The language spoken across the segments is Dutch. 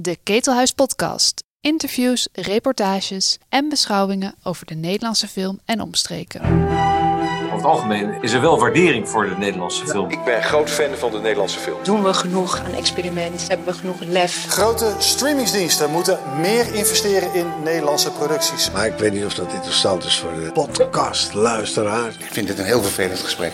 De Ketelhuis Podcast. Interviews, reportages en beschouwingen over de Nederlandse film en omstreken. Over het algemeen is er wel waardering voor de Nederlandse film. Ik ben groot fan van de Nederlandse film. Doen we genoeg aan experiment? Hebben we genoeg lef? Grote streamingsdiensten moeten meer investeren in Nederlandse producties. Maar ik weet niet of dat interessant is voor de podcastluisteraar. Ik vind dit een heel vervelend gesprek.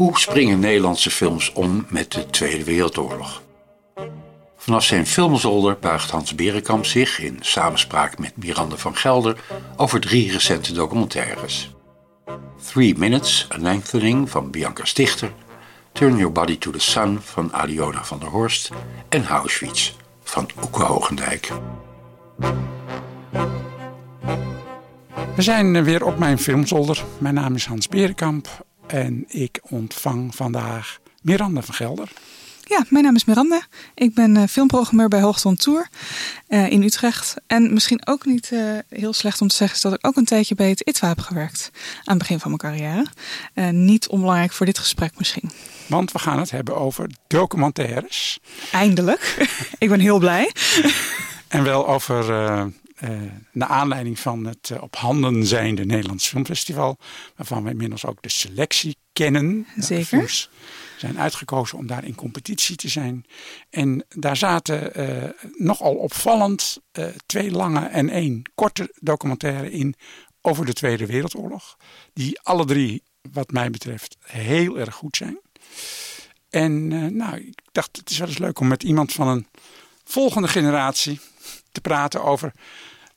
Hoe springen Nederlandse films om met de Tweede Wereldoorlog? Vanaf zijn filmzolder buigt Hans Berenkamp zich in samenspraak met Miranda van Gelder over drie recente documentaires. Three Minutes, A Lengthening van Bianca Stichter, Turn Your Body to the Sun van Aliona van der Horst en Auschwitz van Oeke Hogendijk. We zijn weer op mijn filmzolder. Mijn naam is Hans Berenkamp en ik ontvang vandaag Miranda van Gelder. Ja, mijn naam is Miranda. Ik ben uh, filmprogrammeur bij Hoogton Tour uh, in Utrecht. En misschien ook niet uh, heel slecht om te zeggen is dat ik ook een tijdje bij het ITWA heb gewerkt. Aan het begin van mijn carrière. niet onbelangrijk voor dit gesprek misschien. Want we gaan het hebben over documentaires. Eindelijk. ik ben heel blij. en wel over uh, naar aanleiding van het uh, op handen zijnde Nederlands Filmfestival, waarvan we inmiddels ook de selectie kennen. Zeker. Films zijn uitgekozen om daar in competitie te zijn. En daar zaten uh, nogal opvallend twee lange en één korte documentaire in over de Tweede Wereldoorlog. Die alle drie, wat mij betreft, heel erg goed zijn. En nou, ik dacht, het is wel eens leuk om met iemand van een volgende generatie te praten over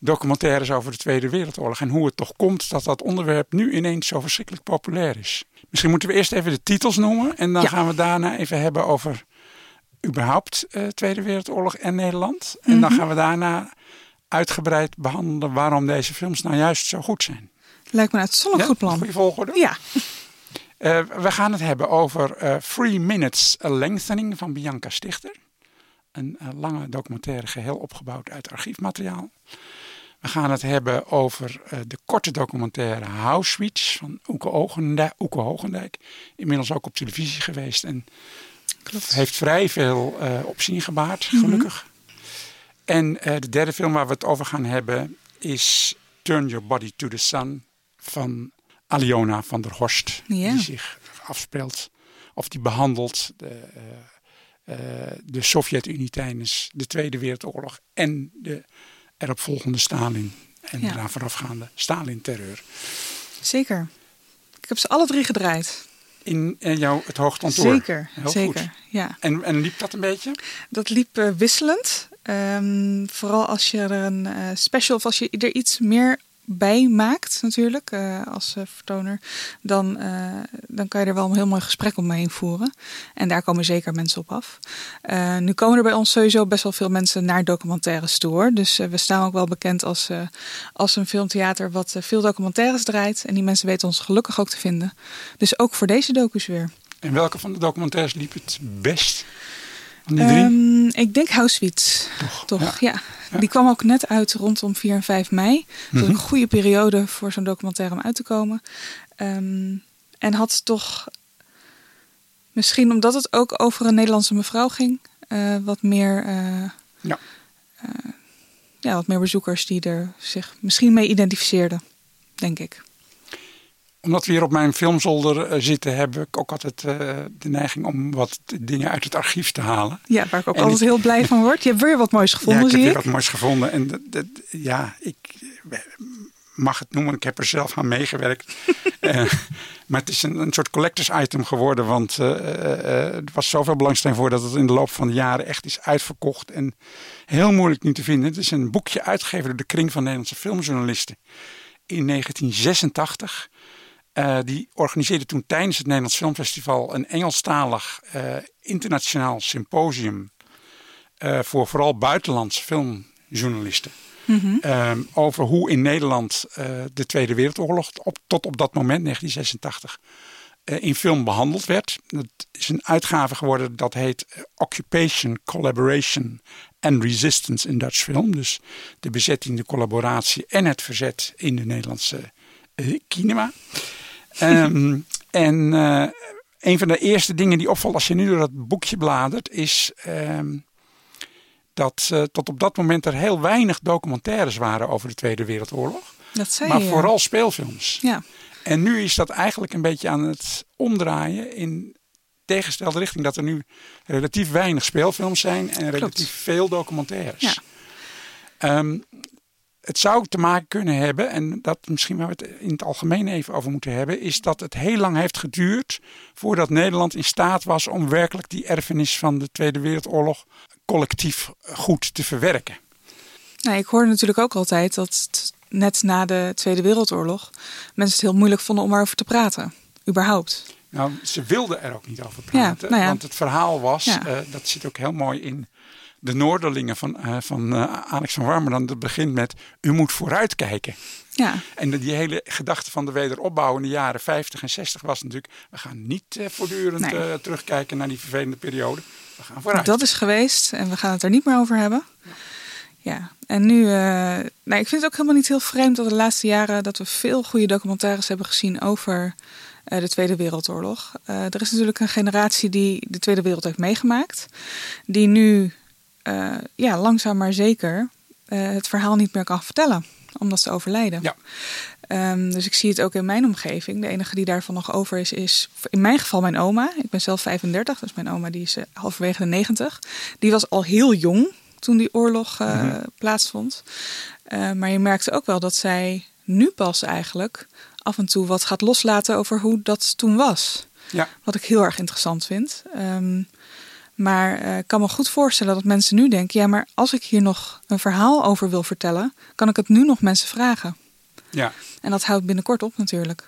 documentaires over de Tweede Wereldoorlog. En hoe het toch komt dat dat onderwerp nu ineens zo verschrikkelijk populair is. Misschien moeten we eerst even de titels noemen. En dan ja. gaan we daarna even hebben over überhaupt uh, Tweede Wereldoorlog en Nederland. En mm -hmm. dan gaan we daarna uitgebreid behandelen waarom deze films nou juist zo goed zijn. Lijkt me een uitzonderlijk ja, goed plan. Goede volgorde. Ja. Uh, we gaan het hebben over uh, Three Minutes A Lengthening van Bianca Stichter. Een lange documentaire geheel opgebouwd uit archiefmateriaal. We gaan het hebben over uh, de korte documentaire Auschwitz van Oeke, Ogendijk, Oeke Hogendijk. Inmiddels ook op televisie geweest en Klopt. heeft vrij veel uh, opzien gebaard, gelukkig. Mm -hmm. En uh, de derde film waar we het over gaan hebben is Turn Your Body to the Sun van Aliona van der Horst. Die zich afspeelt of die behandelt de, de Sovjet-Unie tijdens de Tweede Wereldoorlog en de eropvolgende Stalin en ja. daaraan voorafgaande Stalin-terreur. Zeker. Ik heb ze alle drie gedraaid. In, in jouw het hoogkantoor? Zeker, Heel zeker. Goed. Ja. En, en liep dat een beetje? Dat liep uh, wisselend. Um, vooral als je er een uh, special of als je er iets meer bij maakt natuurlijk uh, als uh, vertoner, dan, uh, dan kan je er wel een heel mooi gesprek omheen voeren. En daar komen zeker mensen op af. nu komen er bij ons sowieso best wel veel mensen naar documentaires toe. Dus we staan ook wel bekend als, als een filmtheater wat veel documentaires draait. En die mensen weten ons gelukkig ook te vinden. Dus ook voor deze docus weer. En welke van de documentaires liep het best? Um, ik denk Auschwitz. Toch, Toch ja. Die kwam ook net uit rondom 4 en 5 mei. Dat mm -hmm. een goede periode voor zo'n documentaire om uit te komen. Um, en had toch, misschien omdat het ook over een Nederlandse mevrouw ging, uh, wat meer. Uh, ja. Uh, ja, wat meer bezoekers die er zich misschien mee identificeerden, denk ik omdat we hier op mijn filmzolder uh, zitten, heb ik ook altijd uh, de neiging om wat dingen uit het archief te halen. Ja, waar ik ook en altijd ik, heel blij van word. Je hebt weer wat moois gevonden, ja, ik heb ik. weer wat moois gevonden. En dat, dat, ja, ik mag het noemen, ik heb er zelf aan meegewerkt. uh, maar het is een, een, soort collectors item geworden, want er was zoveel belangstelling voor dat het in de loop van de jaren echt is uitverkocht en heel moeilijk nu te vinden. Het is een boekje uitgegeven door de Kring van Nederlandse Filmjournalisten in 1986. Uh, die organiseerde toen tijdens het Nederlands Filmfestival een Engelstalig uh, internationaal symposium uh, voor vooral buitenlandse filmjournalisten. Mm -hmm. um, over hoe in Nederland de Tweede Wereldoorlog op, tot op dat moment, 1986, in film behandeld werd. Dat is een uitgave geworden dat heet Occupation, Collaboration and Resistance in Dutch Film. Dus de bezetting, de collaboratie en het verzet in de Nederlandse cinema. Um, en uh, een van de eerste dingen die opvalt als je nu door dat boekje bladert, is um, dat uh, tot op dat moment er heel weinig documentaires waren over de Tweede Wereldoorlog. Dat zei maar je, vooral speelfilms. Ja. En nu is dat eigenlijk een beetje aan het omdraaien in tegengestelde richting. Dat er nu relatief weinig speelfilms zijn en relatief veel documentaires. Ja. Um, het zou te maken kunnen hebben, en dat misschien waar we het in het algemeen even over moeten hebben, is dat het heel lang heeft geduurd voordat Nederland in staat was om werkelijk die erfenis van de Tweede Wereldoorlog collectief goed te verwerken. Nou, ik hoorde natuurlijk ook altijd dat net na de Tweede Wereldoorlog mensen het heel moeilijk vonden om erover te praten, überhaupt. Nou, ze wilden er ook niet over praten, Ja, nou ja. want het verhaal was, Ja. uh, dat zit ook heel mooi in de Noorderlingen van, uh, van uh, Alex van Warmerdam. Dat begint met, u moet vooruitkijken. Ja. En die hele gedachte van de wederopbouw in de jaren 50 en 60 was natuurlijk, we gaan niet uh, voortdurend Nee. terugkijken naar die vervelende periode. We gaan vooruit. Dat is geweest en we gaan het er niet meer over hebben. Ja, en nu, uh, nou, ik vind het ook helemaal niet heel vreemd dat de laatste jaren dat we veel goede documentaires hebben gezien over uh, de Tweede Wereldoorlog. Uh, er is natuurlijk een generatie die de Tweede Wereld heeft meegemaakt, die nu uh, ja, langzaam maar zeker uh, het verhaal niet meer kan vertellen, omdat ze overlijden. Ja. Um, dus ik zie het ook in mijn omgeving. De enige die daarvan nog over is, is in mijn geval mijn oma. Ik ben zelf 35, dus mijn oma die is uh, halverwege de 90. Die was al heel jong toen die oorlog uh, mm-hmm. plaatsvond. Uh, maar je merkte ook wel dat zij nu pas eigenlijk af en toe wat gaat loslaten over hoe dat toen was. Ja. Wat ik heel erg interessant vind. Um, maar uh, ik kan me goed voorstellen dat mensen nu denken: ja, maar als ik hier nog een verhaal over wil vertellen, kan ik het nu nog mensen vragen. Ja. En dat houdt binnenkort op natuurlijk.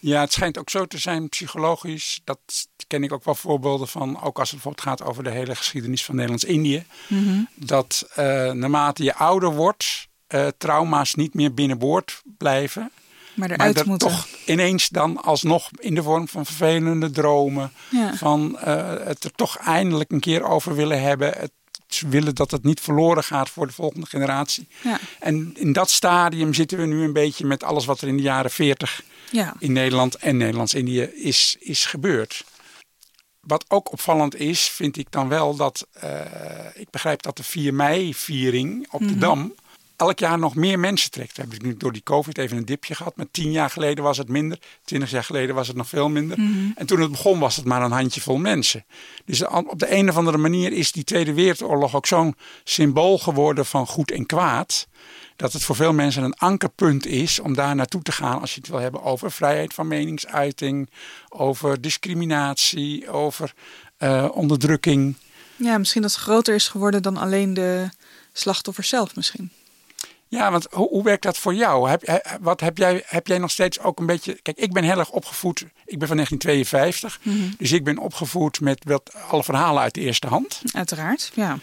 Ja, het schijnt ook zo te zijn psychologisch. Dat ken ik ook wel voorbeelden van. Ook als het bijvoorbeeld gaat over de hele geschiedenis van Nederlands-Indië. Mm-hmm. Dat uh, naarmate je ouder wordt, uh, trauma's niet meer binnenboord blijven. Maar eruit maar moeten. toch ineens dan alsnog in de vorm van vervelende dromen. Ja. Van uh, het er toch eindelijk een keer over willen hebben. Het willen dat het niet verloren gaat voor de volgende generatie. Ja. En in dat stadium zitten we nu een beetje met alles wat er in de jaren 40 ja. in Nederland en Nederlands-Indië is, is gebeurd. Wat ook opvallend is, vind ik dan wel dat uh, ik begrijp dat de 4 mei-viering op Mhm. de Dam elk jaar nog meer mensen trekt. We hebben nu door die COVID even een dipje gehad. Maar tien jaar geleden was het minder. Twintig jaar geleden was het nog veel minder. Mhm. En toen het begon was het maar een handjevol mensen. Dus op de een of andere manier is die Tweede Wereldoorlog ook zo'n symbool geworden van goed en kwaad. Dat het voor veel mensen een ankerpunt is om daar naartoe te gaan als je het wil hebben over vrijheid van meningsuiting, over discriminatie, over uh, onderdrukking. Ja, misschien dat het groter is geworden dan alleen de slachtoffers zelf misschien. Ja, want hoe, hoe, werkt dat voor jou? Heb, wat heb, jij, heb jij nog steeds ook een beetje. Kijk, ik ben heel erg opgevoed. Ik ben van 1952. Mm-hmm. Dus ik ben opgevoed met wat, alle verhalen uit de eerste hand. Uiteraard, ja.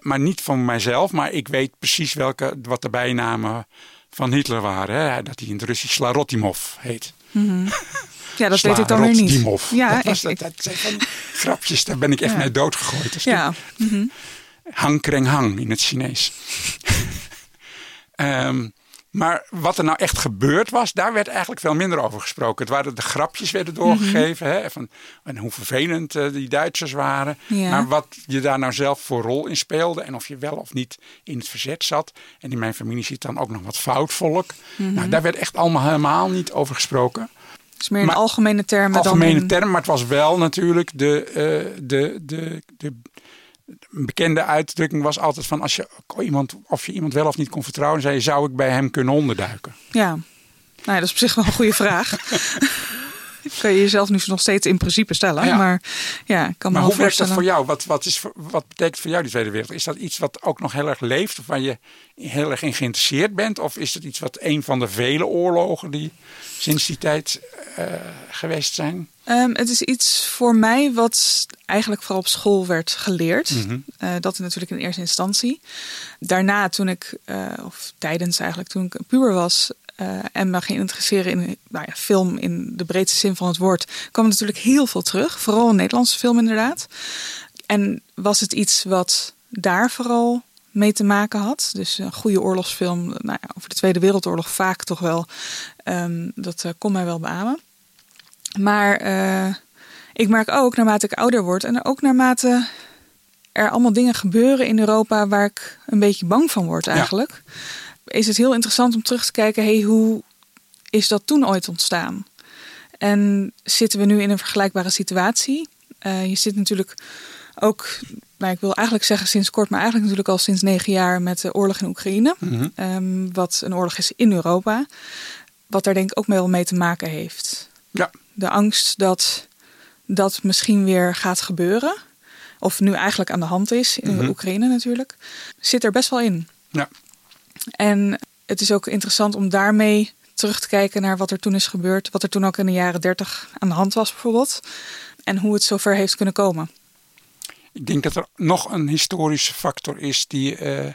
Maar niet van mijzelf. Maar ik weet precies welke, wat de bijnamen van Hitler waren. Dat hij in het Russisch Slarotimov heet. Mm-hmm. Ja, dat weet ik dan weer niet. Ja, dat, was, dat, dat zijn van grapjes. Daar ben ik echt ja. mee doodgegooid. Dus ja. Mm-hmm. Hang kreng hang in het Chinees. Um, maar wat er nou echt gebeurd was, daar werd eigenlijk veel minder over gesproken. Het waren de grapjes werden doorgegeven. Mm-hmm. Hè, van, en hoe vervelend uh, die Duitsers waren. Ja. Maar wat je daar nou zelf voor rol in speelde. En of je wel of niet in het verzet zat. En in mijn familie zit dan ook nog wat foutvolk. Mm-hmm. Nou, daar werd echt allemaal helemaal niet over gesproken. Het is meer in maar, algemene termen algemene dan in... termen, maar het was wel natuurlijk de, uh, de, de, de een bekende uitdrukking was altijd van als je iemand, of je iemand wel of niet kon vertrouwen, zei je, zou ik bij hem kunnen onderduiken? Ja, nou ja, dat is op zich wel een goede vraag. kan je jezelf nu nog steeds in principe stellen. Ja. Maar, ja, kan maar me hoe werkt dat voor jou? Wat, wat, is, wat betekent voor jou die Tweede Wereld? Is dat iets wat ook nog heel erg leeft? Of waar je heel erg in geïnteresseerd bent? Of is het iets wat een van de vele oorlogen die sinds die tijd uh, geweest zijn? Um, het is iets voor mij wat eigenlijk vooral op school werd geleerd. Mm-hmm. Uh, dat natuurlijk in eerste instantie. Daarna, toen ik, uh, of tijdens eigenlijk, toen ik puber was, en me ging interesseren in nou ja, film in de breedste zin van het woord, kwam natuurlijk heel veel terug. Vooral een Nederlandse film inderdaad. En was het iets wat daar vooral mee te maken had. Dus een goede oorlogsfilm nou ja, over de Tweede Wereldoorlog vaak toch wel. Um, dat kon mij wel beamen. Maar uh, ik merk ook naarmate ik ouder word en ook naarmate er allemaal dingen gebeuren in Europa waar ik een beetje bang van word eigenlijk. Is het heel interessant om terug te kijken, hey, hoe is dat toen ooit ontstaan? En zitten we nu in een vergelijkbare situatie? Uh, je zit natuurlijk ook, nou, ik wil eigenlijk zeggen sinds kort, maar eigenlijk natuurlijk al sinds negen jaar met de oorlog in Oekraïne. Mhm. um, wat een oorlog is in Europa. Wat daar denk ik ook wel mee te maken heeft. Ja. De angst dat dat misschien weer gaat gebeuren. Of nu eigenlijk aan de hand is, in Mhm. Oekraïne natuurlijk. Zit er best wel in. Ja. En het is ook interessant om daarmee terug te kijken naar wat er toen is gebeurd. Wat er toen ook in de jaren dertig aan de hand was bijvoorbeeld. En hoe het zover heeft kunnen komen. Ik denk dat er nog een historische factor is die eh,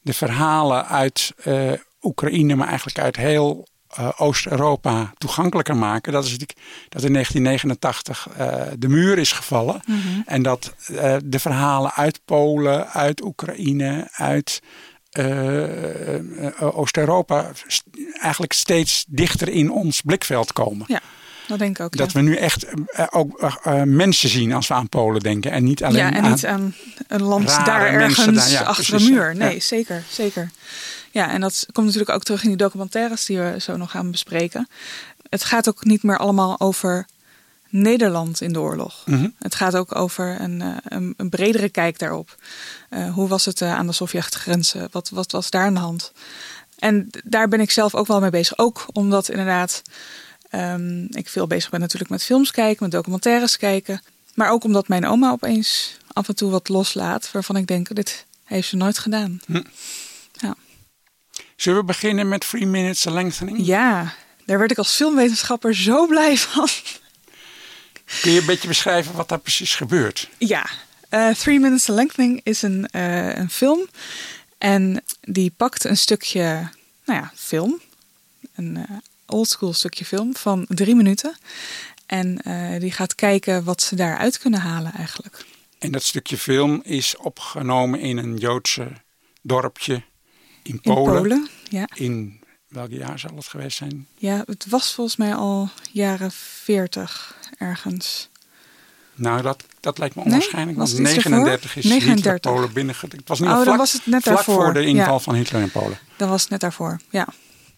de verhalen uit eh, Oekraïne, maar eigenlijk uit heel uh, Oost-Europa toegankelijker maken. Dat is dat in 1989 uh, de muur is gevallen. Mhm. En dat uh, de verhalen uit Polen, uit Oekraïne, uit Oost-Europa st eigenlijk steeds dichter in ons blikveld komen. Ja. Dat denk ik ook. Dat ja. we nu echt uh, ook uh, mensen zien als we aan Polen denken. En niet alleen ja, en aan, niet aan een land daar ergens daar, ja, achter precies, een muur. Nee, zeker, zeker. Ja, en dat komt natuurlijk ook terug in die documentaires die we zo nog gaan bespreken. Het gaat ook niet meer allemaal over Nederland in de oorlog. Mhm. Het gaat ook over een, uh, een, een, bredere kijk daarop. Uh, hoe was het uh, aan de Sovjet-grenzen? Wat, wat was daar aan de hand? En daar ben ik zelf ook wel mee bezig. Ook omdat inderdaad um, ik veel bezig ben natuurlijk met films kijken, met documentaires kijken. Maar ook omdat mijn oma opeens af en toe wat loslaat waarvan ik denk, dit heeft ze nooit gedaan. Hm. Zullen we beginnen met Three Minutes Lengthening? ja, daar werd ik als filmwetenschapper zo blij van. Kun je een beetje beschrijven wat daar precies gebeurt? Ja, uh, Three Minutes Lengthening is een, uh, een film. En die pakt een stukje, nou ja, film. Een uh, oldschool stukje film van drie minuten. En uh, die gaat kijken wat ze daaruit kunnen halen eigenlijk. En dat stukje film is opgenomen in een Joodse dorpje in Polen. In Polen, ja. In welk jaar zal het geweest zijn? Ja, het was volgens mij al jaren 40 ergens. Nou, dat, dat lijkt me onwaarschijnlijk. Want het iets 39 is 39. Hitler Polen binnengegaan. Het was niet Oh, vlak, dan was het net vlak daarvoor. voor de inval Ja. van Hitler in Polen. Dat was het net daarvoor, ja.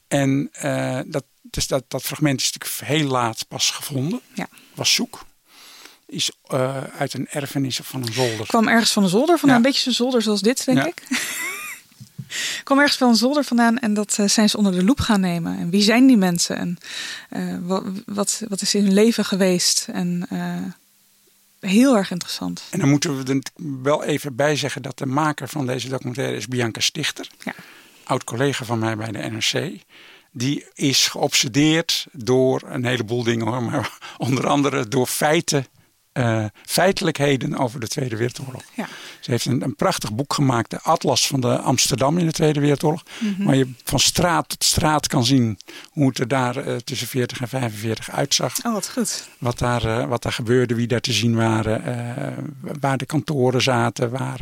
En uh, dat, dus dat, dat fragment is natuurlijk heel laat pas gevonden. Ja. Was zoek. Is uh, uit een erfenis van een zolder. Kwam ergens van een zolder vandaan. Ja. Een beetje een zolder zoals dit, denk Ja. ik. kwam ergens van een zolder vandaan en dat uh, zijn ze onder de loep gaan nemen. En wie zijn die mensen? En uh, wat, wat, wat is in hun leven geweest? En uh, heel erg interessant. En dan moeten we er wel even bij zeggen dat de maker van deze documentaire is Bianca Stichter. Ja. Oud collega van mij bij de NRC. Die is geobsedeerd door een heleboel dingen hoor. Maar onder andere door feiten. Uh, feitelijkheden over de Tweede Wereldoorlog. Ja. Ze heeft een, een, prachtig boek gemaakt, de Atlas van de Amsterdam in de Tweede Wereldoorlog. Mm -hmm. Waar je van straat tot straat kan zien hoe het er daar uh, tussen 40 en 45 uitzag. Oh, wat goed. Wat daar, uh, wat daar gebeurde, wie daar te zien waren, waar de kantoren zaten. Waar,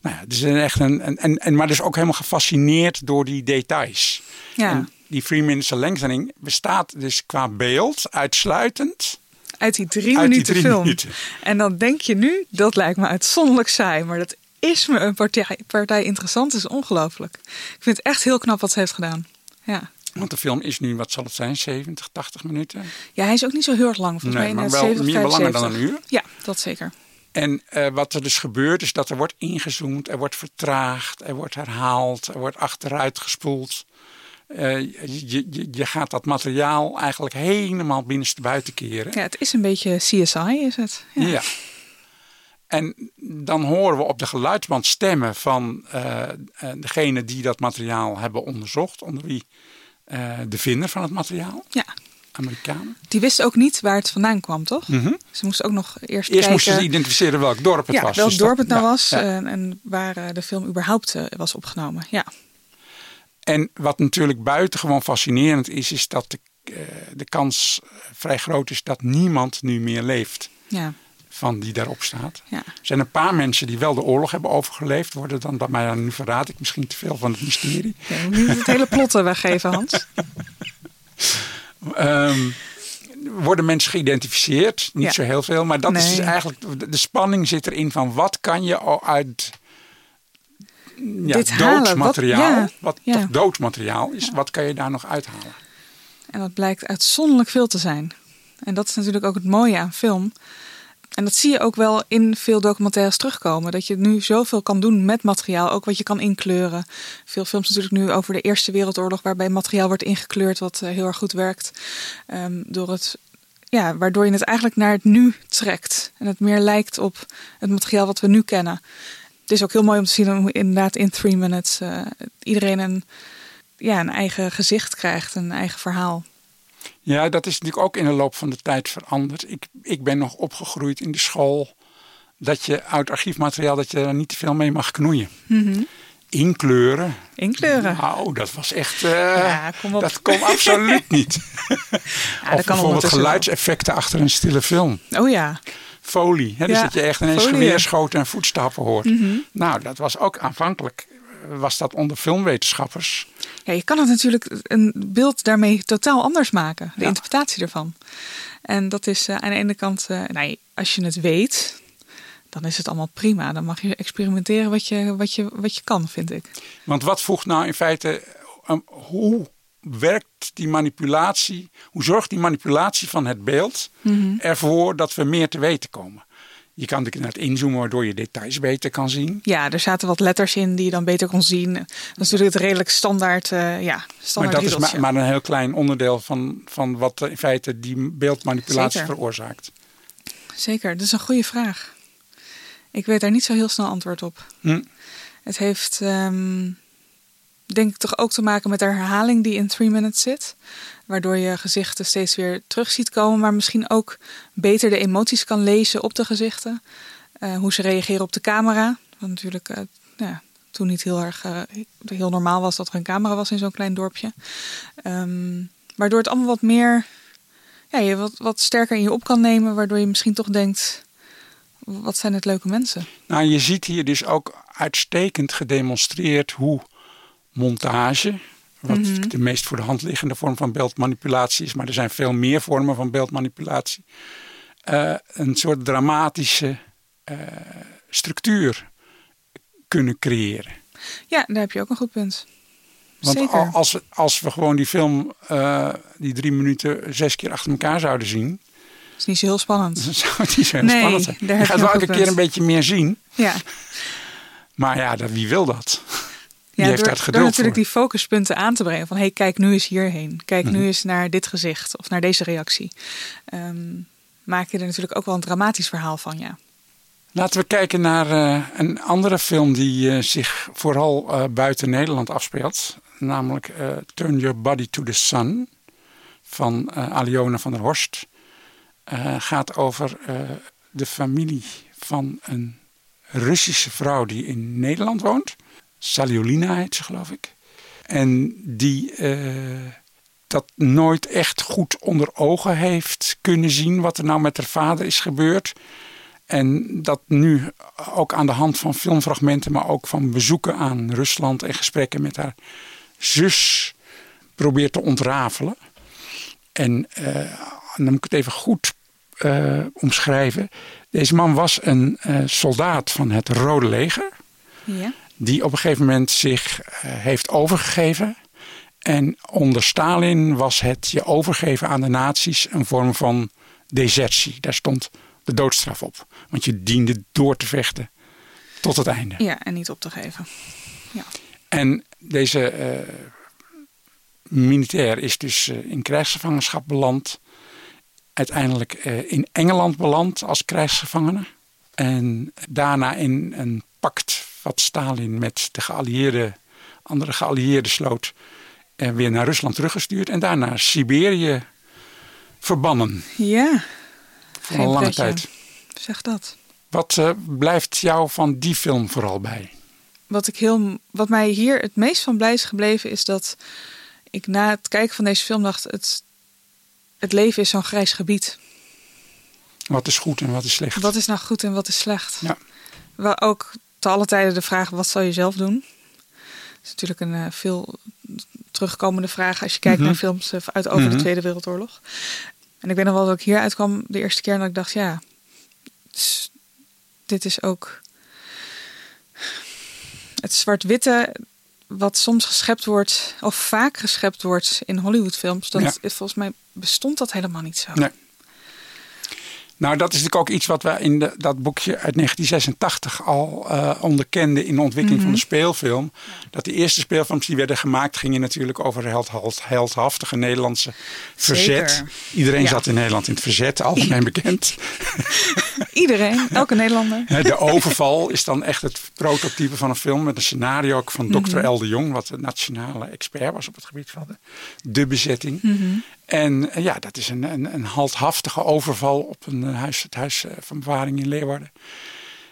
nou ja, dus echt een, een, en, en, maar dus ook helemaal gefascineerd door die details. Ja. En die Three Minutes Lengthening bestaat dus qua beeld uitsluitend uit die drie Uit die minuten drie film. minuten. En dan denk je nu, dat lijkt me uitzonderlijk saai. Maar dat is me een partij, partij interessant. is ongelooflijk. Ik vind het echt heel knap wat ze heeft gedaan. Ja. Want de film is nu, wat zal het zijn, 70, 80 minuten? Ja, hij is ook niet zo heel erg lang. Volgens Nee, mij maar wel 70, meer langer 75. dan een uur. Ja, dat zeker. En uh, wat er dus gebeurt is dat er wordt ingezoomd, er wordt vertraagd, er wordt herhaald, er wordt achteruit gespoeld. Uh, je, je, je, gaat dat materiaal eigenlijk helemaal binnenstebuiten keren. Ja, het is een beetje CSI, is het? Ja. ja. En dan horen we op de geluidsband stemmen van uh, degene die dat materiaal hebben onderzocht, onder wie uh, de vinder van het materiaal. Ja. Amerikanen. Die wisten ook niet waar het vandaan kwam, toch? Mm -hmm. Ze moesten ook nog eerst, eerst kijken... moesten ze identificeren welk dorp het ja, was. welk Dus dorp dat, het nou ja, was ja. en, en, waar de film überhaupt was opgenomen. Ja. En wat natuurlijk buitengewoon fascinerend is, is dat de, uh, de kans vrij groot is dat niemand nu meer leeft. Ja. Van die daarop staat. Ja. Er zijn een paar mensen die wel de oorlog hebben overgeleefd. Worden dan, maar nu verraad ik misschien te veel van het mysterie. Moet niet het hele plotten weggeven, Hans. um, worden mensen geïdentificeerd. Niet Ja. zo heel veel. Maar dat is dus eigenlijk. De, de spanning zit erin van wat kan je al uit. Ja, Dit doodsmateriaal. wat- Wat, ja, toch doodmateriaal is. Wat kan je daar nog uithalen? En dat blijkt uitzonderlijk veel te zijn. En dat is natuurlijk ook het mooie aan film. En dat zie je ook wel in veel documentaires terugkomen. Dat je nu zoveel kan doen met materiaal, ook wat je kan inkleuren. Veel films natuurlijk nu over de Eerste Wereldoorlog, waarbij materiaal wordt ingekleurd, wat eh, heel erg goed werkt. Ehm, door het, ja, waardoor je het eigenlijk naar het nu trekt. En het meer lijkt op het materiaal wat we nu kennen. Het is ook heel mooi om te zien hoe inderdaad in three minutes eh, iedereen een, ja, een eigen gezicht krijgt, een eigen verhaal. Ja, dat is natuurlijk ook in de loop van de tijd veranderd. Ik, ik ben nog opgegroeid in de school. Dat je oud archiefmateriaal, dat je er niet te veel mee mag knoeien. Inkleuren. Inkleuren. Nou, dat was echt. eh, Ja, kom op. Dat kon absoluut niet. Ja, of dat kan bijvoorbeeld wel. geluidseffecten achter een stille film. Oh ja, Folie. Hè? Dus Ja, dat je echt ineens folie. Mhm. geweerschoten en voetstappen hoort. Nou, dat was ook aanvankelijk. eh, Was dat onder filmwetenschappers? Ja, je kan het natuurlijk een beeld daarmee totaal anders maken. De Ja. interpretatie ervan. En dat is eh, aan de ene kant, eh, nee, als je het weet, dan is het allemaal prima. Dan mag je experimenteren wat je, wat je, wat je kan, vind ik. Want wat voegt nou in feite, um, hoe werkt die manipulatie, hoe zorgt die manipulatie van het beeld ervoor dat we meer te weten komen? Je kan natuurlijk naar het inzoomen waardoor je details beter kan zien. Ja, er zaten wat letters in die je dan beter kon zien. Dat is natuurlijk het redelijk standaard, eh, ja, Maar standaard dat is maar, maar een heel klein onderdeel van, van wat in feite die beeldmanipulatie Zeker. veroorzaakt. Zeker, dat is een goede vraag. Ik weet daar niet zo heel snel antwoord op. Hm. Het heeft, ehm, denk ik, toch ook te maken met de herhaling die in three minutes zit. Waardoor je gezichten steeds weer terug ziet komen, maar misschien ook beter de emoties kan lezen op de gezichten. Eh, hoe ze reageren op de camera. Wat natuurlijk eh, ja, toen niet heel erg eh, heel normaal was dat er een camera was in zo'n klein dorpje. Ehm, waardoor het allemaal wat meer, ja, je wat, wat sterker in je op kan nemen. Waardoor je misschien toch denkt, wat zijn het leuke mensen. Nou, je ziet hier dus ook uitstekend gedemonstreerd hoe montage, wat Mhm. de meest voor de hand liggende vorm van beeldmanipulatie is, maar er zijn veel meer vormen van beeldmanipulatie, eh, een soort dramatische eh, structuur kunnen creëren. Ja, daar heb je ook een goed punt. Want Zeker. al- als, we- als we gewoon die film, eh, die drie minuten, zes keer achter elkaar zouden zien, is niet zo heel spannend. dan zou het niet zo heel Nee, spannend zijn. daar Je gaat wel elke keer een beetje meer zien, Ja, maar ja, dat, wie wil dat? Ja heeft door, natuurlijk voor. die focuspunten aan te brengen. Van hey, kijk nu eens hierheen. Kijk Mhm. nu eens naar dit gezicht of naar deze reactie. Ehm, maak je er natuurlijk ook wel een dramatisch verhaal van, ja. Laten we kijken naar eh, een andere film die eh, zich vooral eh, buiten Nederland afspeelt. Namelijk Turn Your Body to the Sun van Aliona van der Horst. Gaat over de familie van een Russische vrouw die in Nederland woont. Saliolina heet ze geloof ik. En die eh, dat nooit echt goed onder ogen heeft kunnen zien wat er nou met haar vader is gebeurd. En dat nu ook aan de hand van filmfragmenten, maar ook van bezoeken aan Rusland en gesprekken met haar zus probeert te ontrafelen. En eh, dan moet ik het even goed eh, omschrijven. Deze man was een soldaat van het Rode Leger Ja, die op een gegeven moment zich eh, heeft overgegeven. En onder Stalin was het je overgeven aan de nazi's een vorm van desertie. Daar stond de doodstraf op. Want je diende door te vechten tot het einde. ja en niet op te geven. En deze eh, militair is dus eh, in krijgsgevangenschap beland. Uiteindelijk in Engeland beland als krijgsgevangene. En daarna in een pact wat Stalin met de geallieerde, andere geallieerden sloot. eh, weer naar Rusland teruggestuurd. En daarna Siberië verbannen. Ja, Voor een lange pretje. tijd. zeg dat. Wat eh, blijft jou van die film vooral bij? wat, ik heel, wat mij hier het meest van blij is gebleven, is dat ik na het kijken van deze film dacht: het, het leven is zo'n grijs gebied. Wat is goed en wat is slecht? Wat is nou goed en wat is slecht? Ja. Wel ook te alle tijden de vraag: wat zal je zelf doen? Dat is natuurlijk een uh, veel terugkomende vraag als je kijkt Mhm. naar films uh, uit over Mhm. de Tweede Wereldoorlog. En ik weet nog wel dat ik hier uitkwam de eerste keer en dat ik dacht: ja, dit is ook het zwart-witte wat soms geschept wordt, of vaak geschept wordt in Hollywoodfilms. Dat Ja. volgens mij bestond dat helemaal niet zo. Nee. Nou, dat is natuurlijk ook iets wat we in de, dat boekje uit 1986 al eh, onderkenden in de ontwikkeling van de speelfilm. Dat de eerste speelfilms die werden gemaakt gingen natuurlijk over held, held- heldhaftige Nederlandse verzet. Zeker. Iedereen Ja. zat in Nederland in het verzet, algemeen bekend. Iedereen, elke Nederlander. De overval is dan echt het prototype van een film met een scenario ook van Dr. L. de Jong, wat de nationale expert was op het gebied van de, de bezetting. Mhm. En eh, ja, dat is een, een, een overval op een eh, huis, het huis eh, van bewaring in Leeuwarden.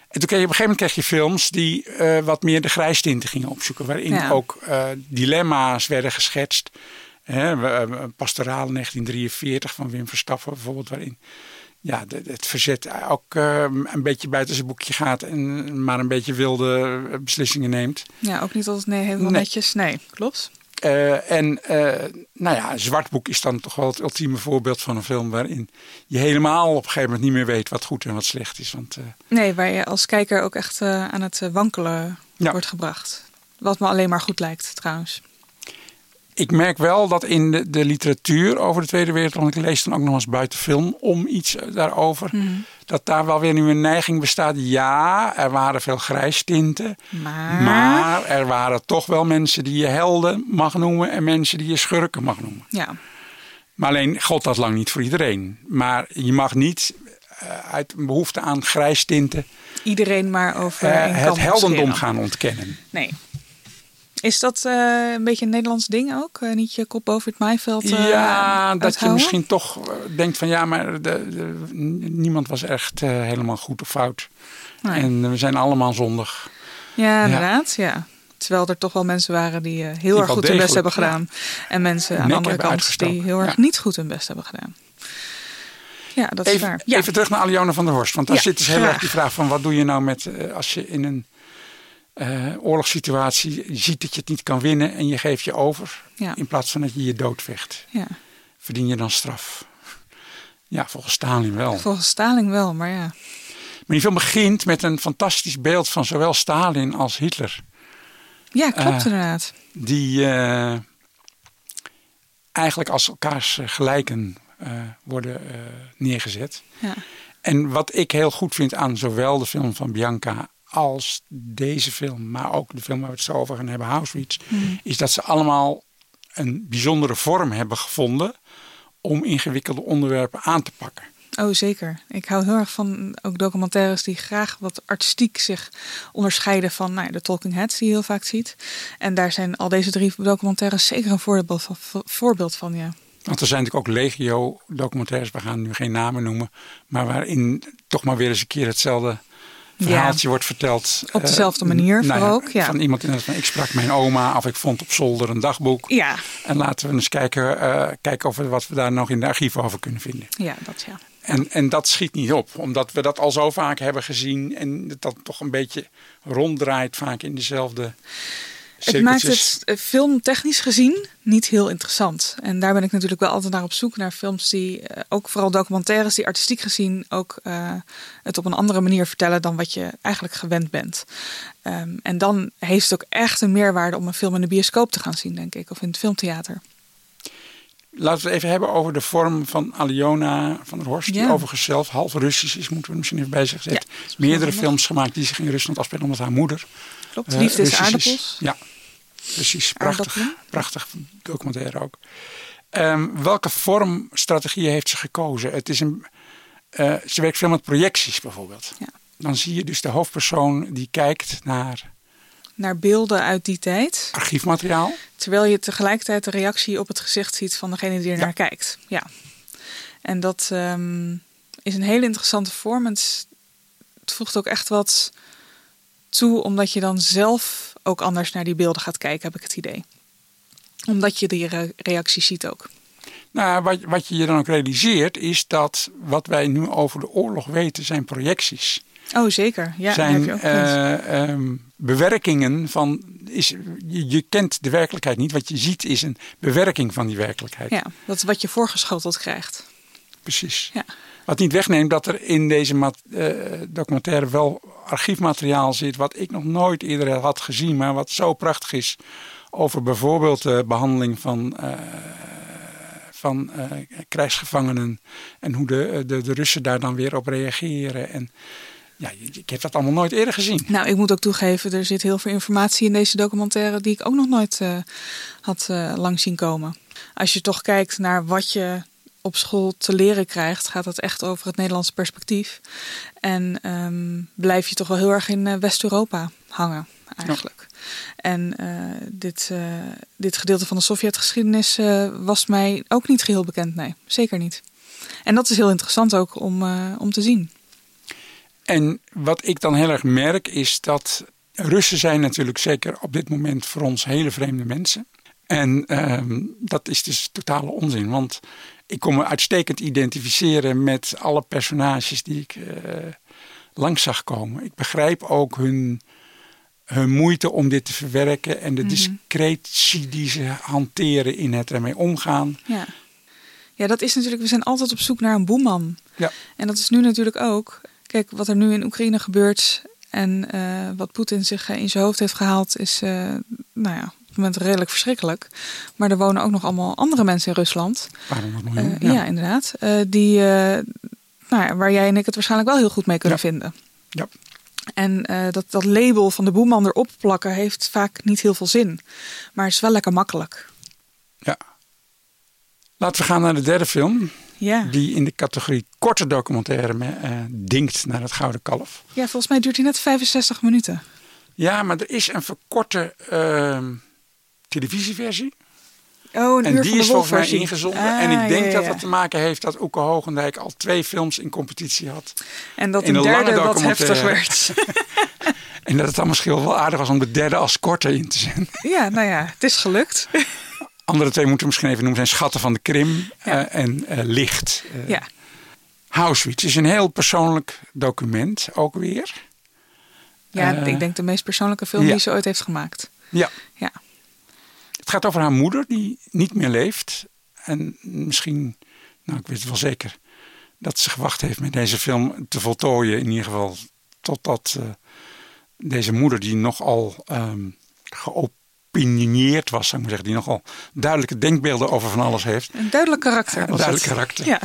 En toen kreeg je op een gegeven moment kreeg je films die wat meer de grijstinten gingen opzoeken. Waarin Ja. ook dilemma's werden geschetst. Hè, Pastoraal 1943 van Wim Verstappen bijvoorbeeld. Waarin ja, de- het verzet ook eh, een beetje buiten zijn boekje gaat. En maar een beetje wilde eh, beslissingen neemt. Ja, ook niet altijd nee, helemaal Nee. netjes. Nee, klopt. Eh, en eh, nou ja, Zwartboek is dan toch wel het ultieme voorbeeld van een film waarin je helemaal op een gegeven moment niet meer weet wat goed en wat slecht is. Want Nee, waar je als kijker ook echt aan het wankelen Ja. wordt gebracht. Wat me alleen maar goed lijkt, trouwens. Ik merk wel dat in de, de literatuur over de Tweede Wereldoorlog, ik lees dan ook nog eens buiten film om iets eh, daarover, dat daar wel weer nu een neiging bestaat. Ja, er waren veel grijstinten, Maar, maar er waren toch wel mensen die je helden mag noemen en mensen die je schurken mag noemen. ja, Maar alleen gold dat lang niet voor iedereen. Maar je mag niet eh, uit een behoefte aan grijstinten iedereen maar over eh, het heldendom gaan ontkennen. Nee. Is dat eh, een beetje een Nederlands ding ook? Eh, niet je kop boven het maaiveld eh, ja, dat je misschien toch denkt van ja, maar de, niemand was echt helemaal goed of fout. Nee. En we zijn allemaal zondig. Ja, inderdaad. Ja. Terwijl er toch wel mensen waren die heel erg goed hun best hebben gedaan. En mensen aan de andere kant die heel erg Ja. niet goed hun best hebben gedaan. Ja, dat is Even, waar. Ja. even terug naar Aliona van der Horst. Want daar zit dus heel erg die vraag van wat doe je nou met als je in een eh, oorlogssituatie ziet dat je het niet kan winnen en je geeft je over. Ja. In plaats van dat je je doodvecht. ja. Verdien je dan straf? Ja, volgens Stalin wel. Volgens Staling wel, maar ja. Maar die film begint met een fantastisch beeld van zowel Stalin als Hitler. Ja, klopt Eh, inderdaad. Die eh, eigenlijk als elkaars gelijken worden neergezet. Ja. En wat ik heel goed vind aan zowel de film van Bianca als deze film, maar ook de film waar we het zo over gaan hebben, Auschwitz, is dat ze allemaal een bijzondere vorm hebben gevonden om ingewikkelde onderwerpen aan te pakken. Oh, zeker. Ik hou heel erg van ook documentaires die graag wat artistiek zich onderscheiden van nou, de Talking Heads die je heel vaak ziet. En daar zijn al deze drie documentaires zeker een voorbeeld van. Voorbeeld van ja. Want er zijn natuurlijk ook legio documentaires, we gaan nu geen namen noemen, maar waarin toch maar weer eens een keer hetzelfde verhaaltje wordt verteld. Op eh, dezelfde manier nou vooral ook, ja. Van iemand in van ik sprak mijn oma of ik vond op zolder een dagboek. Ja, En laten we eens kijken, eh, kijken of we wat we daar nog in de archieven over kunnen vinden. ja, dat ja. En, en dat schiet niet op, omdat we dat al zo vaak hebben gezien en dat dat toch een beetje ronddraait vaak in dezelfde Het maakt het eh, filmtechnisch gezien niet heel interessant. En daar ben ik natuurlijk wel altijd naar op zoek. Naar films die, eh, ook vooral documentaires, die artistiek gezien ook eh, het op een andere manier vertellen dan wat je eigenlijk gewend bent. Ehm, en dan heeft het ook echt een meerwaarde om een film in de bioscoop te gaan zien, denk ik. Of in het filmtheater. Laten we het even hebben over de vorm van Aliona van der Horst. Die Ja. overigens zelf half Russisch is, moeten we misschien even bij zich zetten. Ja, Meerdere films gemaakt die zich in Rusland afspelen omdat haar moeder. Klopt. Liefde is aardappels. Ja, precies. Prachtig. Prachtig documentaire ook. Ehm, welke vormstrategieën heeft ze gekozen? Het is een, eh, ze werkt veel met projecties bijvoorbeeld. Ja. Dan zie je dus de hoofdpersoon die kijkt naar Naar beelden uit die tijd. archiefmateriaal. Terwijl je tegelijkertijd de reactie op het gezicht ziet van degene die er Ja. naar kijkt. Ja. En dat ehm, is een hele interessante vorm. En het, het voegt ook echt wat toe, omdat je dan zelf ook anders naar die beelden gaat kijken, heb ik het idee. Omdat je die re reacties ziet ook. Nou, wat, wat je je dan ook realiseert, is dat wat wij nu over de oorlog weten, zijn projecties. Oh, zeker. Ja, zijn uh, um, bewerkingen van. Is, je, je, kent de werkelijkheid niet. Wat je ziet is een bewerking van die werkelijkheid. Ja, dat is wat je voorgeschoteld krijgt. Precies. Ja. Wat niet wegneemt dat er in deze uh, documentaire wel archiefmateriaal zit. wat ik nog nooit eerder had gezien, maar wat zo prachtig is. Over bijvoorbeeld de behandeling van. Uh, van krijgsgevangenen en hoe de, de, de Russen daar dan weer op reageren. En ja, ik heb dat allemaal nooit eerder gezien. Nou, ik moet ook toegeven, er zit heel veel informatie in deze documentaire die ik ook nog nooit had uh, lang zien komen. Als je toch kijkt naar wat je op school te leren krijgt, gaat het echt over het Nederlandse perspectief. En um, blijf je toch wel heel erg in uh, West-Europa hangen, eigenlijk. Ja. En dit, dit gedeelte van de Sovjetgeschiedenis was mij ook niet geheel bekend, nee, zeker niet. En dat is heel interessant ook om, om te zien. En wat ik dan heel erg merk is dat Russen zijn natuurlijk zeker op dit moment voor ons hele vreemde mensen. En uh, dat is dus totale onzin, want ik kon me uitstekend identificeren met alle personages die ik uh, langs zag komen. Ik begrijp ook hun, hun moeite om dit te verwerken en de mm -hmm. discretie die ze hanteren in het ermee omgaan. Ja. ja, dat is natuurlijk, we zijn altijd op zoek naar een boeman. Ja. En dat is nu natuurlijk ook. Kijk, wat er nu in Oekraïne gebeurt en uh, wat Poetin zich in zijn hoofd heeft gehaald, is uh, nou ja, moment redelijk verschrikkelijk. Maar er wonen ook nog allemaal andere mensen in Rusland. miljoen, uh, ja. ja. inderdaad. die, nou ja, waar jij en ik het waarschijnlijk wel heel goed mee kunnen ja. vinden. Ja. En dat, dat label van de boeman erop plakken heeft vaak niet heel veel zin. Maar is wel lekker makkelijk. Ja. Laten we gaan naar de derde film. Ja. Die in de categorie korte documentaire uh, dinkt naar het Gouden Kalf. Ja, volgens mij duurt hij net 65 minuten. Ja, maar er is een verkorte uh, televisieversie. Oh, een en uur die van is de volgens mij ingezonden. Ah, en ik denk ja, ja, dat dat te maken heeft dat Oeke Hogendijk al twee films in competitie had. En dat in lange derde wat heftig werd. En dat het dan misschien wel aardig was om de derde als korte in te zetten. ja, nou ja, het is gelukt. Andere twee moeten we misschien even noemen zijn Schatten van de Krim Ja. eh, en eh, Licht. Eh, ja. Auschwitz is een heel persoonlijk document ook weer. ja, ik denk de meest persoonlijke film die ze ooit heeft gemaakt. Ja. Ja. Het gaat over haar moeder die niet meer leeft. En misschien, nou ik weet het wel zeker, dat ze gewacht heeft met deze film te voltooien. In ieder geval totdat eh, deze moeder die nogal ehm geopinieerd was, zou ik maar zeggen. Die nogal duidelijke denkbeelden over van alles heeft. Een duidelijk karakter. Een duidelijk het. karakter. Ja,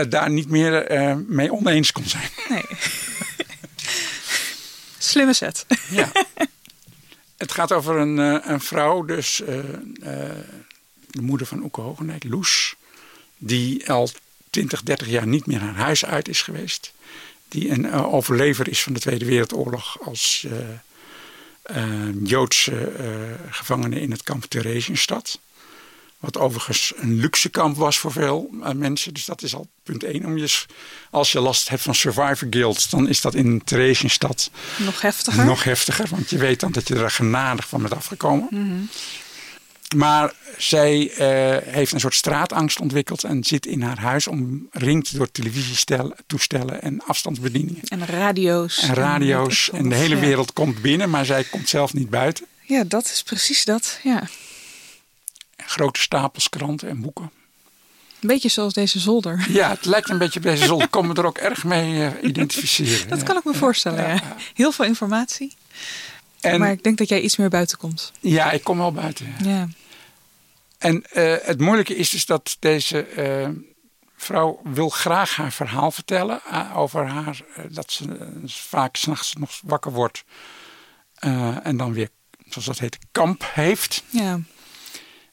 het daar niet meer mee oneens kon zijn. nee. Slimme set. Ja. Het gaat over een, eh, een vrouw, dus eh, eh, de moeder van Oeke Hogendijk, Loes, die al 20, 30 jaar niet meer haar huis uit is geweest. Die een overlever is van de Tweede Wereldoorlog als Joodse gevangene in het kamp Theresienstadt. Wat overigens een luxe kamp was voor veel eh, mensen. Dus dat is al punt één. Om je, als je last hebt van survivor guilt, dan is dat in Theresienstadt Nog heftiger. nog heftiger, want je weet dan dat je er genadig van bent afgekomen. Mhm. Maar zij eh, heeft een soort straatangst ontwikkeld en zit in haar huis omringd door televisietoestellen en afstandsbedieningen. En radio's. En radio's en de hele wereld komt binnen, maar zij komt zelf niet buiten. Ja, dat is precies dat. Ja. Grote stapels kranten en boeken. Een beetje zoals deze zolder. Ja, het lijkt een beetje op deze zon. Ik me er ook erg mee eh, identificeren. Dat kan ik me voorstellen. Ja, Ja, ja. Heel veel informatie. En Maar ik denk dat jij iets meer buiten komt. ja, ik kom wel buiten. ja. Ja. En eh, het moeilijke is dus dat deze eh, vrouw wil graag haar verhaal vertellen over haar. dat ze vaak s'nachts nog wakker wordt en dan weer, zoals dat heet, kamp heeft. ja.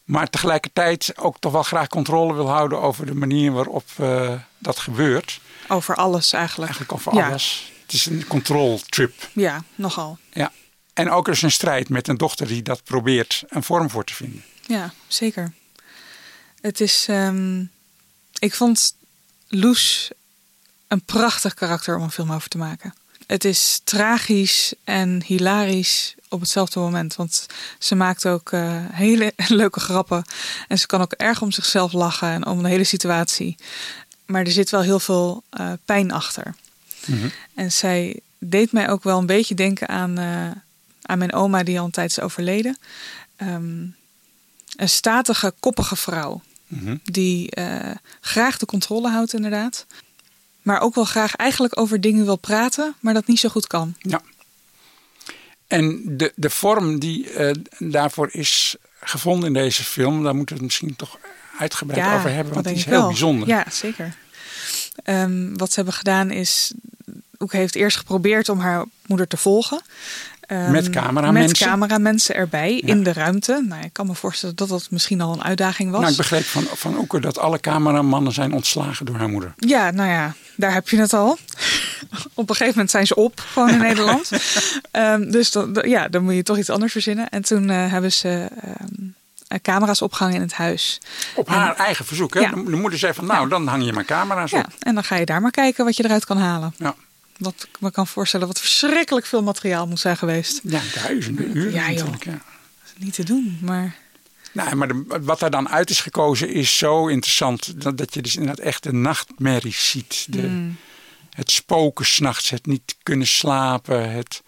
Maar tegelijkertijd ook toch wel graag controle wil houden over de manier waarop eh, dat gebeurt. Over alles eigenlijk. Eigenlijk over Ja. alles. Het is een control trip. Ja, nogal. Ja. En ook er is een strijd met een dochter die dat probeert een vorm voor te vinden. Ja, zeker. Het is. ehm, ik vond Loes een prachtig karakter om een film over te maken. Het is tragisch en hilarisch op hetzelfde moment. Want ze maakt ook uh, hele leuke grappen. En ze kan ook erg om zichzelf lachen en om de hele situatie. Maar er zit wel heel veel uh, pijn achter. Mm-hmm. En zij deed mij ook wel een beetje denken aan, uh, aan mijn oma, die al een tijd is overleden. Um, een statige, koppige vrouw. Mm-hmm. Die graag de controle houdt, inderdaad. Maar ook wel graag eigenlijk over dingen wil praten, maar dat niet zo goed kan. Ja. En de, de vorm die uh, daarvoor is gevonden in deze film, daar moeten we het misschien toch uitgebreid ja, over hebben, want die is heel wel. bijzonder. Ja, zeker. Um, wat ze hebben gedaan is, Ook heeft eerst geprobeerd om haar moeder te volgen. Um, Met cameramensen? Met cameramensen erbij in de ruimte. Nou, ik kan me voorstellen dat dat misschien al een uitdaging was. Nou, ik begreep van, van Oeker dat alle cameramannen zijn ontslagen door haar moeder. Ja, nou ja, daar heb je het al. Op een gegeven moment zijn ze op, gewoon in Nederland. Um, dus dan, ja, dan moet je toch iets anders verzinnen. En toen uh, hebben ze um, camera's opgehangen in het huis. Op en, haar eigen verzoek, hè? Ja. De moeder zei van, nou, ja. dan hang je maar camera's ja, op. en dan ga je daar maar kijken wat je eruit kan halen. Ja. Wat ik me kan voorstellen, wat verschrikkelijk veel materiaal moet zijn geweest. Ja, duizenden uren ja, joh. natuurlijk. Ja. Dat is niet te doen, maar... Nou, maar de, wat daar dan uit is gekozen is zo interessant. Dat, dat je dus inderdaad echt de nachtmerries ziet. De, Mm. Het spoken s'nachts, het niet kunnen slapen. Het,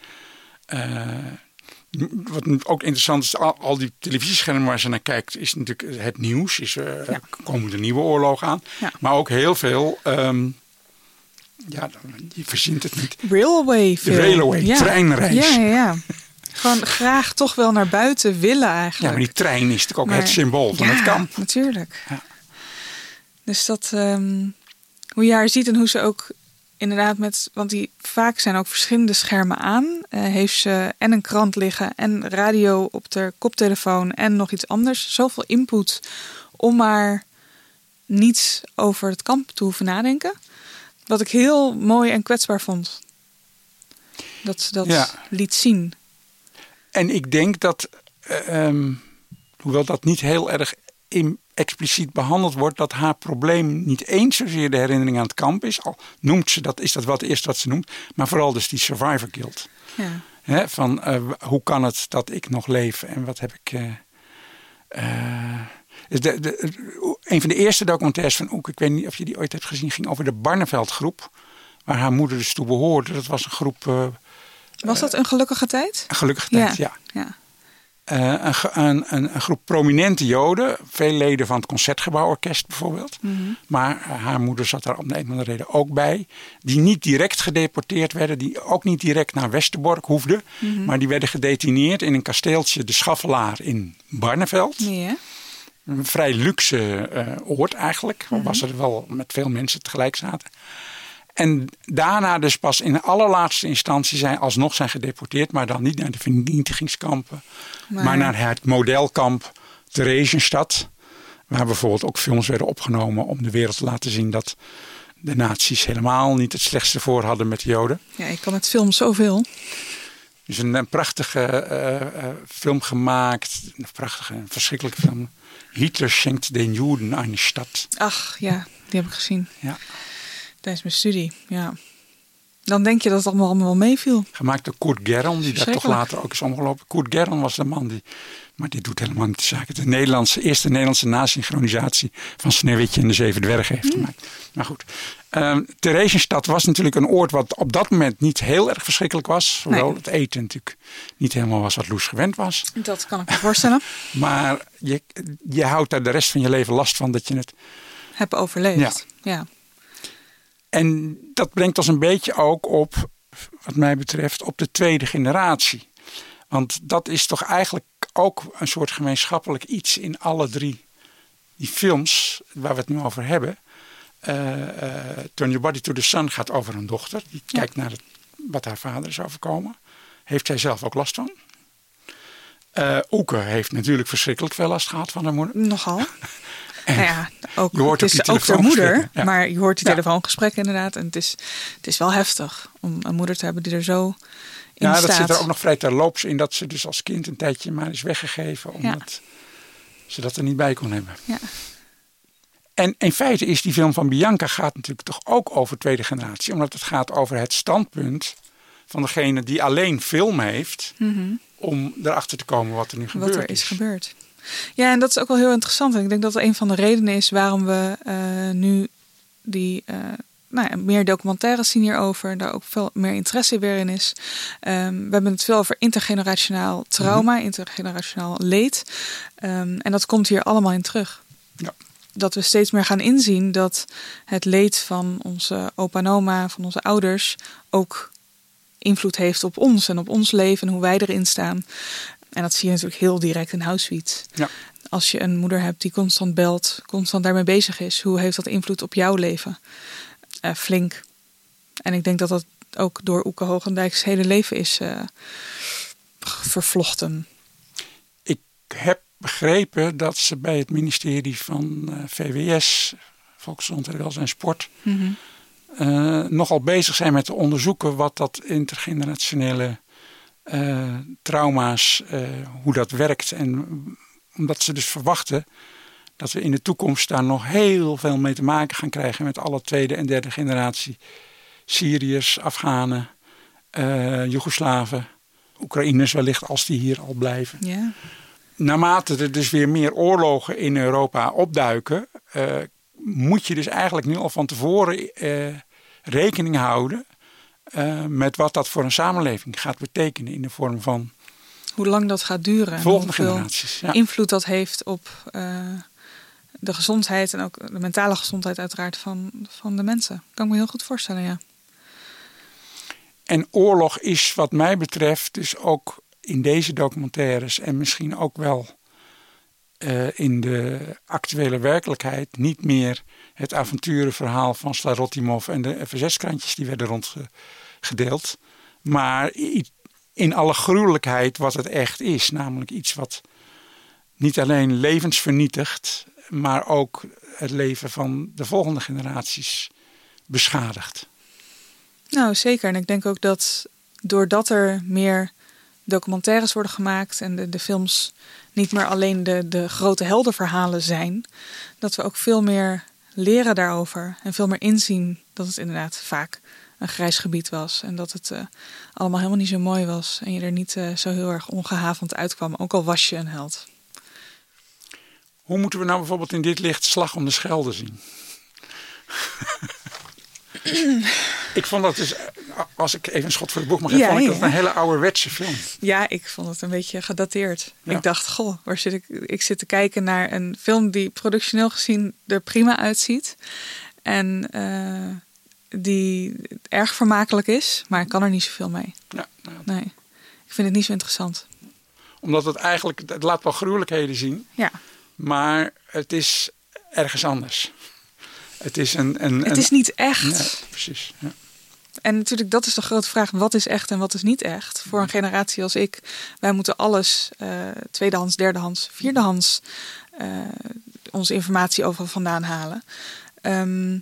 uh, wat ook interessant is, al, al, die televisieschermen waar ze naar kijkt, is natuurlijk het nieuws. Is, uh, ja. Komen er nieuwe oorlogen aan. Ja. Maar ook heel veel... Um, ja, je verzint het niet. Railway De film. railway, ja. treinreis. Ja, ja, ja. Gewoon graag toch wel naar buiten willen eigenlijk. Ja, maar die trein is natuurlijk ook maar, het symbool van ja, het kamp. natuurlijk. Ja. Dus dat, um, hoe je haar ziet en hoe ze ook inderdaad met, want die vaak zijn ook verschillende schermen aan. Uh, heeft ze en een krant liggen en radio op de koptelefoon en nog iets anders. Zoveel input om maar niets over het kamp te hoeven nadenken. Wat ik heel mooi en kwetsbaar vond. Dat ze dat ja. liet zien. En ik denk dat, uh, um, hoewel dat niet heel erg in, expliciet behandeld wordt, dat haar probleem niet eens zozeer de herinnering aan het kamp is. Al noemt ze dat, is dat wel het eerste wat ze noemt. Maar vooral dus die survivor guilt. Ja. He, van uh, hoe kan het dat ik nog leef en wat heb ik. Uh, uh, de, de, een van de eerste documentaires van Oek, ik weet niet of je die ooit hebt gezien, ging over de Barneveld groep. Waar haar moeder dus toe behoorde. Dat was een groep. Was dat een gelukkige tijd? Een gelukkige tijd, ja. ja. Uh, een, een, een, groep prominente Joden, veel leden van het Concertgebouworkest bijvoorbeeld. Mhm. Mm -hmm. Maar uh, haar moeder zat daar om de een of andere reden ook bij. Die niet direct gedeporteerd werden, die ook niet direct naar Westerbork hoefden. Mhm. Mm -hmm. Maar die werden gedetineerd in een kasteeltje, de Schaffelaar in Barneveld. Een vrij luxe uh, oord eigenlijk, mm -hmm. was er wel met veel mensen tegelijk zaten. En daarna dus pas in de allerlaatste instantie zijn alsnog zijn gedeporteerd. Maar dan niet naar de vernietigingskampen. Maar, maar naar het modelkamp Theresienstadt. Waar bijvoorbeeld ook films werden opgenomen om de wereld te laten zien dat de nazi's helemaal niet het slechtste voor hadden met de Joden. Ja, ik kan met film zoveel. Dus een, een prachtige uh, uh, film gemaakt. Een prachtige, een verschrikkelijke film. Hitler schenkt den Juden eine Stadt. Ach ja, die heb ik gezien. Ja. Tijdens mijn studie, ja. Dan denk je dat het allemaal, allemaal meeviel. Gemaakt door Kurt Gerron, die daar toch later ook is omgelopen. Kurt Gerron was de man die, maar dit doet helemaal niet de zaak. De Nederlandse, eerste Nederlandse nasynchronisatie van Sneeuwwitje en de Zeven Dwergen heeft Hmm. mm. gemaakt. Maar goed, um, Theresienstadt was natuurlijk een oord wat op dat moment niet heel erg verschrikkelijk was. Hoewel nee. het eten natuurlijk niet helemaal was wat Loes gewend was. Dat kan ik me voorstellen. maar je, je houdt daar de rest van je leven last van dat je het... Heb overleefd, ja. ja. En dat brengt ons een beetje ook op, wat mij betreft, op de tweede generatie. Want dat is toch eigenlijk ook een soort gemeenschappelijk iets in alle drie die films waar we het nu over hebben. Uh, uh, Turn Your Body to the Sun gaat over een dochter. Die ja. kijkt naar het, wat haar vader is overkomen. Heeft zij zelf ook last van? Uh, Oeke heeft natuurlijk verschrikkelijk veel last gehad van haar moeder. Nogal. En nou ja, ook, je hoort het is ook, de moeder, ja. maar je hoort die telefoongesprekken inderdaad. En het is, het is wel heftig om een moeder te hebben die er zo in ja, staat. dat zit er ook nog vrij terloops in dat ze dus als kind een tijdje maar is weggegeven. Omdat ja. ze dat er niet bij kon hebben. Ja. En in feite is die film van Bianca gaat natuurlijk toch ook over tweede generatie. Omdat het gaat over het standpunt van degene die alleen film heeft, om erachter te komen wat er nu gebeurt. Mhm. Wat er is gebeurd. Ja, en dat is ook wel heel interessant. En ik denk dat dat een van de redenen is waarom we eh, nu die eh, nou ja, meer documentaires zien hierover. Daar ook veel meer interesse weer in is. Ehm, we hebben het veel over intergenerationaal trauma, intergenerationaal leed. Ehm, en dat komt hier allemaal in terug. Ja. Dat we steeds meer gaan inzien dat het leed van onze opa en oma, van onze ouders, ook invloed heeft op ons en op ons leven en hoe wij erin staan. En dat zie je natuurlijk heel direct in Housewits. Ja. Als je een moeder hebt die constant belt, constant daarmee bezig is, hoe heeft dat invloed op jouw leven? Eh, flink. En ik denk dat dat ook door Oeke Hogendijk's hele leven is eh, vervlochten. Ik heb begrepen dat ze bij het ministerie van eh, VWS, Volksgezondheid, Welzijn en Sport, eh, nogal bezig zijn met te onderzoeken wat dat intergenerationele eh, trauma's, eh, hoe dat werkt. En omdat ze dus verwachten dat we in de toekomst daar nog heel veel mee te maken gaan krijgen met alle tweede en derde generatie Syriërs, Afghanen, eh Joegoslaven, Oekraïners wellicht als die hier al blijven. Ja. Naarmate er dus weer meer oorlogen in Europa opduiken, moet je dus eigenlijk nu al van tevoren rekening houden eh, met wat dat voor een samenleving gaat betekenen in de vorm van Hoe lang dat gaat duren. en volgende hoeveel generaties. Ja. invloed dat heeft op eh, de gezondheid en ook de mentale gezondheid uiteraard van, van de mensen. Kan ik me heel goed voorstellen, ja. En oorlog is wat mij betreft dus ook in deze documentaires en misschien ook wel eh, in de actuele werkelijkheid niet meer het avonturenverhaal van Slarotimov en de FSS-krantjes die werden rondgedeeld. Maar in alle gruwelijkheid wat het echt is. Namelijk iets wat niet alleen levens vernietigt, maar ook het leven van de volgende generaties beschadigt. Nou, zeker. En ik denk ook dat doordat er meer documentaires worden gemaakt en de, de films niet meer alleen de, de grote heldenverhalen zijn, dat we ook veel meer leren daarover en veel meer inzien dat het inderdaad vaak een grijs gebied was en dat het eh, allemaal helemaal niet zo mooi was en je er niet eh, zo heel erg ongehavend uitkwam, ook al was je een held. Hoe moeten we nou bijvoorbeeld in dit licht Slag om de Schelde zien? Ik vond dat dus, als ik even een schot voor de boeg mag geven, Ja, vond ik dat ja. een hele ouderwetse film. Ja, ik vond het een beetje gedateerd. Ja. Ik dacht, goh, waar zit ik? Ik zit te kijken naar een film die productioneel gezien er prima uitziet. En eh, die erg vermakelijk is, maar ik kan er niet zoveel mee. Ja, Nee, ik vind het niet zo interessant. omdat het eigenlijk, het laat wel gruwelijkheden zien, Ja, maar het is ergens anders. Het is een... een het is niet echt. Ja, precies. Ja. En natuurlijk, dat is de grote vraag. Wat is echt en wat is niet echt? Voor een generatie als ik. Wij moeten alles eh, tweedehands, derdehands, vierdehands eh, onze informatie over vandaan halen. Ehm,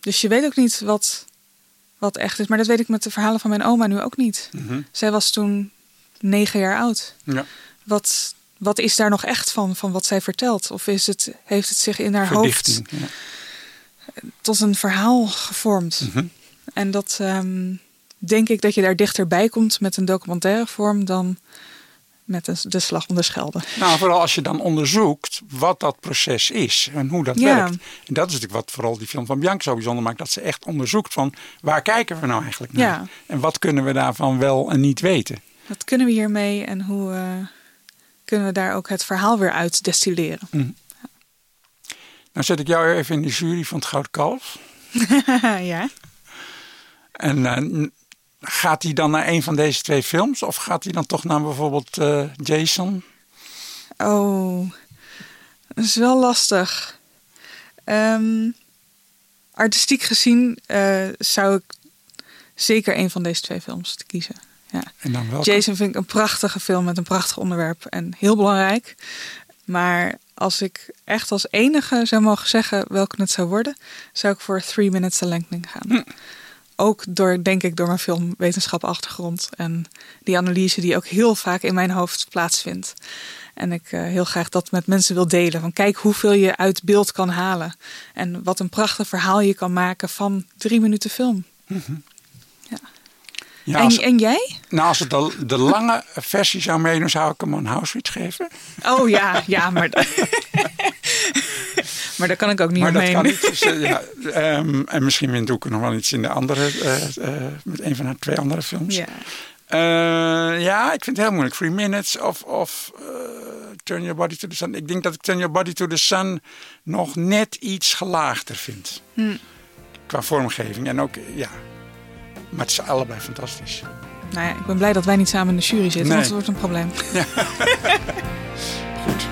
dus je weet ook niet wat, wat echt is. Maar dat weet ik met de verhalen van mijn oma nu ook niet. Mhm. Zij was toen negen jaar oud. Ja. Wat, wat is daar nog echt van, van wat zij vertelt? Of is het, heeft het zich in haar hoofd. Ja. Tot een verhaal gevormd. Mhm. En dat ehm, denk ik dat je daar dichterbij komt met een documentaire vorm dan met de slag om de Schelde. Nou, vooral als je dan onderzoekt wat dat proces is en hoe dat Ja. werkt. En dat is natuurlijk wat vooral die film van Bianca zo bijzonder maakt. Dat ze echt onderzoekt van waar kijken we nou eigenlijk naar? Ja. En wat kunnen we daarvan wel en niet weten? Wat kunnen we hiermee en hoe eh, kunnen we daar ook het verhaal weer uit destilleren? Zet ik jou even in de jury van het Goud Kalf. ja. En eh, gaat hij dan naar een van deze twee films? Of gaat hij dan toch naar bijvoorbeeld eh, Jason? Oh, dat is wel lastig. Ehm, artistiek gezien eh, zou ik zeker een van deze twee films te kiezen. Ja. En dan welke? Jason vind ik een prachtige film met een prachtig onderwerp en heel belangrijk. Maar als ik echt als enige zou mogen zeggen welke het zou worden, zou ik voor Three Minutes The Lengthening gaan. Ook door, denk ik, door mijn filmwetenschap achtergrond en die analyse die ook heel vaak in mijn hoofd plaatsvindt. En ik eh, heel graag dat met mensen wil delen. Van kijk hoeveel je uit beeld kan halen. En wat een prachtig verhaal je kan maken van drie minuten film. Ja, en, als, en jij? nou, als het de, de lange versie zou meedoen, zou ik hem een Auschwitz geven. Oh ja, ja, maar... maar daar kan ik ook niet Maar dat kan niet. Dus, eh, ja, ehm, en misschien wint ook nog wel iets in de andere, eh, met een van haar twee andere films. Ja. Ja, ik vind het heel moeilijk. Three Minutes of, of Turn Your Body to the Sun. Ik denk dat ik Turn Your Body to the Sun nog net iets gelaagder vind. Hm. Qua vormgeving en ook, ja. Maar het is allebei fantastisch. Nou ja, ik ben blij dat wij niet samen in de jury zitten, Nee. want het wordt een probleem. Goed.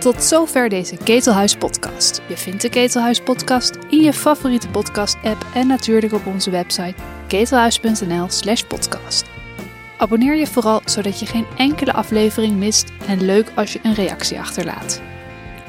Tot zover deze Ketelhuis podcast. Je vindt de Ketelhuis podcast in je favoriete podcast app en natuurlijk op onze website ketelhuis.nl slash podcast. Abonneer je vooral zodat je geen enkele aflevering mist en leuk als je een reactie achterlaat.